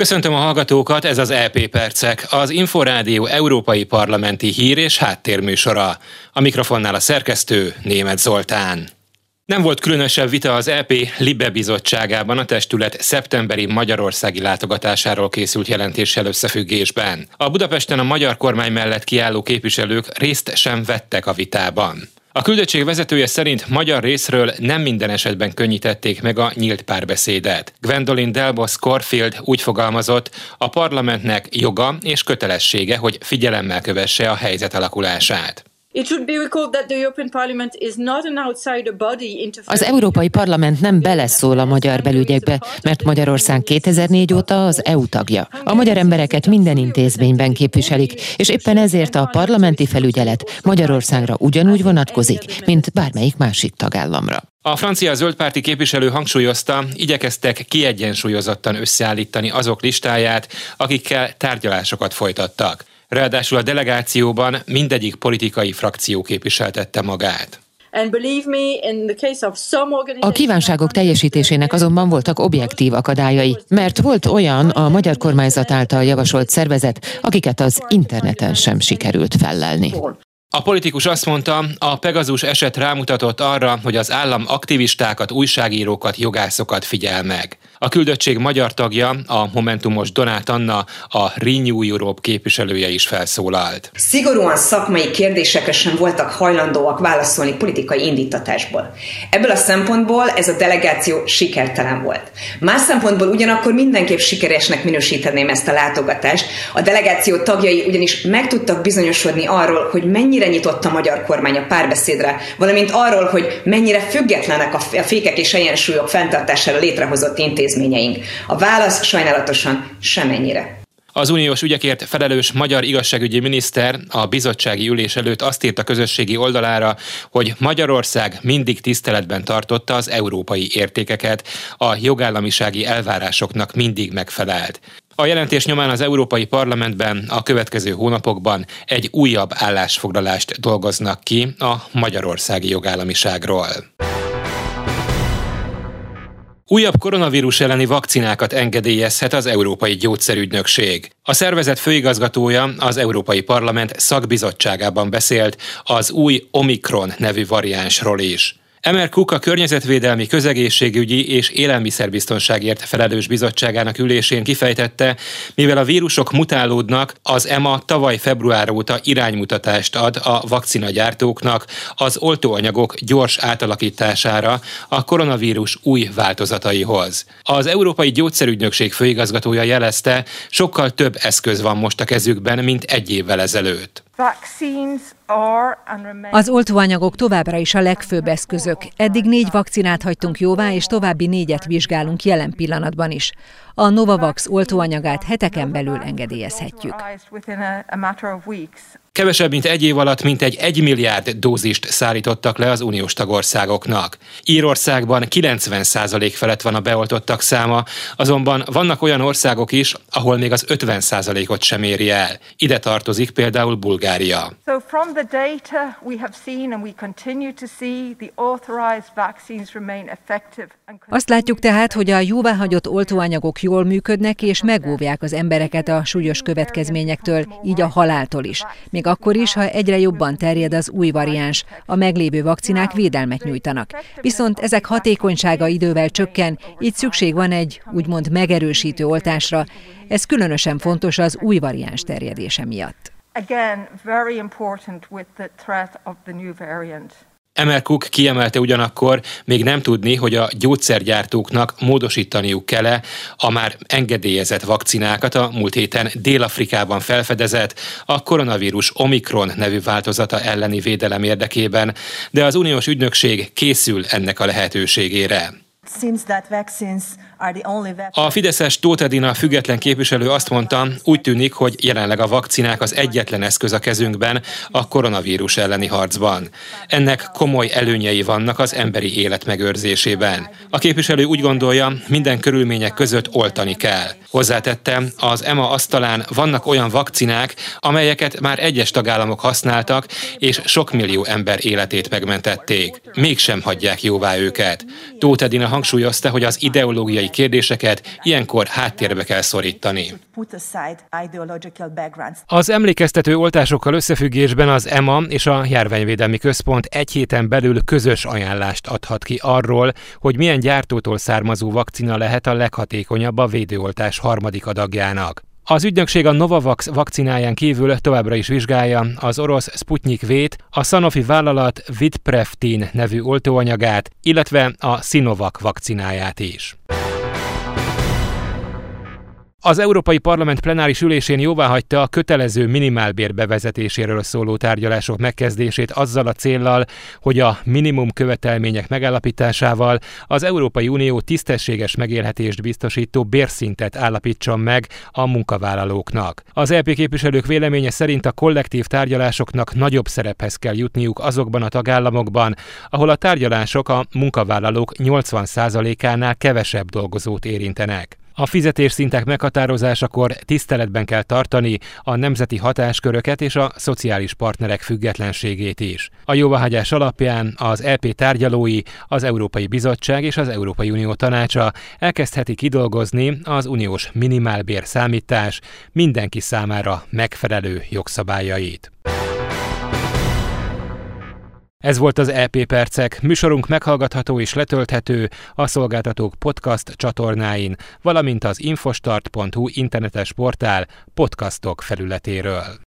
Köszöntöm a hallgatókat, ez az EP Percek, az Inforádió Európai Parlamenti Hír és Háttérműsora. A mikrofonnál a szerkesztő Német Zoltán. Nem volt különösebb vita az EP Libe bizottságában a testület szeptemberi magyarországi látogatásáról készült jelentéssel összefüggésben. A Budapesten a magyar kormány mellett kiálló képviselők részt sem vettek a vitában. A küldöttség vezetője szerint magyar részről nem minden esetben könnyítették meg a nyílt párbeszédet. Gwendolyn Delbos Corfield úgy fogalmazott, a parlamentnek joga és kötelessége, hogy figyelemmel kövesse a helyzet alakulását. Az Európai Parlament nem beleszól a magyar belügyekbe, mert Magyarország 2004 óta az EU tagja. A magyar embereket minden intézményben képviselik, és éppen ezért a parlamenti felügyelet Magyarországra ugyanúgy vonatkozik, mint bármelyik másik tagállamra. A francia zöldpárti képviselő hangsúlyozta, igyekeztek kiegyensúlyozottan összeállítani azok listáját, akikkel tárgyalásokat folytattak. Ráadásul a delegációban mindegyik politikai frakció képviseltette magát. A kívánságok teljesítésének azonban voltak objektív akadályai, mert volt olyan a magyar kormányzat által javasolt szervezet, akiket az interneten sem sikerült fellelni. A politikus azt mondta, a Pegazus eset rámutatott arra, hogy az állam aktivistákat, újságírókat, jogászokat figyel meg. A küldöttség magyar tagja, a Momentumos Donát Anna, a Renew Europe képviselője is felszólalt. Szigorúan szakmai kérdésekre sem voltak hajlandóak válaszolni politikai indítatásból. Ebből a szempontból ez a delegáció sikertelen volt. Más szempontból ugyanakkor mindenképp sikeresnek minősíteném ezt a látogatást. A delegáció tagjai ugyanis meg tudtak bizonyosodni arról, hogy mennyire nyitott a magyar kormány a párbeszédre, valamint arról, hogy mennyire függetlenek a fékek és egyensúlyok fenntartására létrehozott intézmények intézményeink? A válasz sajnálatosan semennyire. Az uniós ügyekért felelős magyar igazságügyi miniszter a bizottsági ülés előtt azt írt a közösségi oldalára, hogy Magyarország mindig tiszteletben tartotta az európai értékeket, a jogállamisági elvárásoknak mindig megfelelt. A jelentés nyomán az Európai Parlamentben a következő hónapokban egy újabb állásfoglalást dolgoznak ki a magyarországi jogállamiságról. Újabb koronavírus elleni vakcinákat engedélyezhet az Európai Gyógyszerügynökség. A szervezet főigazgatója az Európai Parlament szakbizottságában beszélt az új Omikron nevű variánsról is. Emer Cook a Környezetvédelmi Közegészségügyi és Élelmiszerbiztonságért felelős bizottságának ülésén kifejtette, mivel a vírusok mutálódnak, az EMA tavaly február óta iránymutatást ad a vakcinagyártóknak az oltóanyagok gyors átalakítására a koronavírus új változataihoz. Az Európai Gyógyszerügynökség főigazgatója jelezte, sokkal több eszköz van most a kezükben, mint egy évvel ezelőtt. Az oltóanyagok továbbra is a legfőbb eszközök. Eddig négy vakcinát hagytunk jóvá, és további négyet vizsgálunk jelen pillanatban is. A Novavax oltóanyagát heteken belül engedélyezhetjük. Kevesebb, mint egy év alatt mintegy egy milliárd dózist szállítottak le az uniós tagországoknak. Írországban 90% felett van a beoltottak száma, azonban vannak olyan országok is, ahol még az 50%-ot sem éri el. Ide tartozik például Bulgária. So from the data we have seen and we continue to see the authorized vaccines remain effective. Azt látjuk tehát, hogy a jóváhagyott oltóanyagok jól működnek és megóvják az embereket a súlyos következményektől, így a haláltól is. Még akkor is, ha egyre jobban terjed az új variáns, a meglévő vakcinák védelmet nyújtanak. Viszont ezek hatékonysága idővel csökken, így szükség van egy úgymond megerősítő oltásra. Ez különösen fontos az új variáns terjedése miatt. Again, very important with the threat of the new variant. Emel Cook kiemelte ugyanakkor még nem tudni, hogy a gyógyszergyártóknak módosítaniuk kell-e a már engedélyezett vakcinákat a múlt héten Dél-Afrikában felfedezett a koronavírus Omikron nevű változata elleni védelem érdekében, de az uniós ügynökség készül ennek a lehetőségére. A Fideszes Tóth Edina független képviselő azt mondta, úgy tűnik, hogy jelenleg a vakcinák az egyetlen eszköz a kezünkben a koronavírus elleni harcban. Ennek komoly előnyei vannak az emberi élet megőrzésében. A képviselő úgy gondolja, minden körülmények között oltani kell. Hozzátette, az EMA asztalán vannak olyan vakcinák, amelyeket már egyes tagállamok használtak, és sok millió ember életét megmentették. Mégsem hagyják jóvá őket. Tóth Edina hangsúlyozta, hogy az ideológiai kérdéseket ilyenkor háttérbe kell szorítani. Az emlékeztető oltásokkal összefüggésben az EMA és a Járványvédelmi Központ egy héten belül közös ajánlást adhat ki arról, hogy milyen gyártótól származó vakcina lehet a leghatékonyabb a védőoltás harmadik adagjának. Az ügynökség a Novavax vakcináján kívül továbbra is vizsgálja az orosz Sputnik V-t, a Sanofi vállalat Vitpreftin nevű oltóanyagát, illetve a Sinovac vakcináját is. Az Európai Parlament plenáris ülésén jóváhagyta a kötelező minimálbér bevezetéséről szóló tárgyalások megkezdését azzal a céllal, hogy a minimum követelmények megállapításával az Európai Unió tisztességes megélhetést biztosító bérszintet állapítson meg a munkavállalóknak. Az EP képviselők véleménye szerint a kollektív tárgyalásoknak nagyobb szerephez kell jutniuk azokban a tagállamokban, ahol a tárgyalások a munkavállalók 80%-ánál kevesebb dolgozót érintenek. A fizetésszintek meghatározásakor tiszteletben kell tartani a nemzeti hatásköröket és a szociális partnerek függetlenségét is. A jóváhagyás alapján az EP tárgyalói, az Európai Bizottság és az Európai Unió tanácsa elkezdheti kidolgozni az uniós minimálbér számítás mindenki számára megfelelő jogszabályait. Ez volt az EP Percek, műsorunk meghallgatható és letölthető a szolgáltatók podcast csatornáin, valamint az infostart.hu internetes portál podcastok felületéről.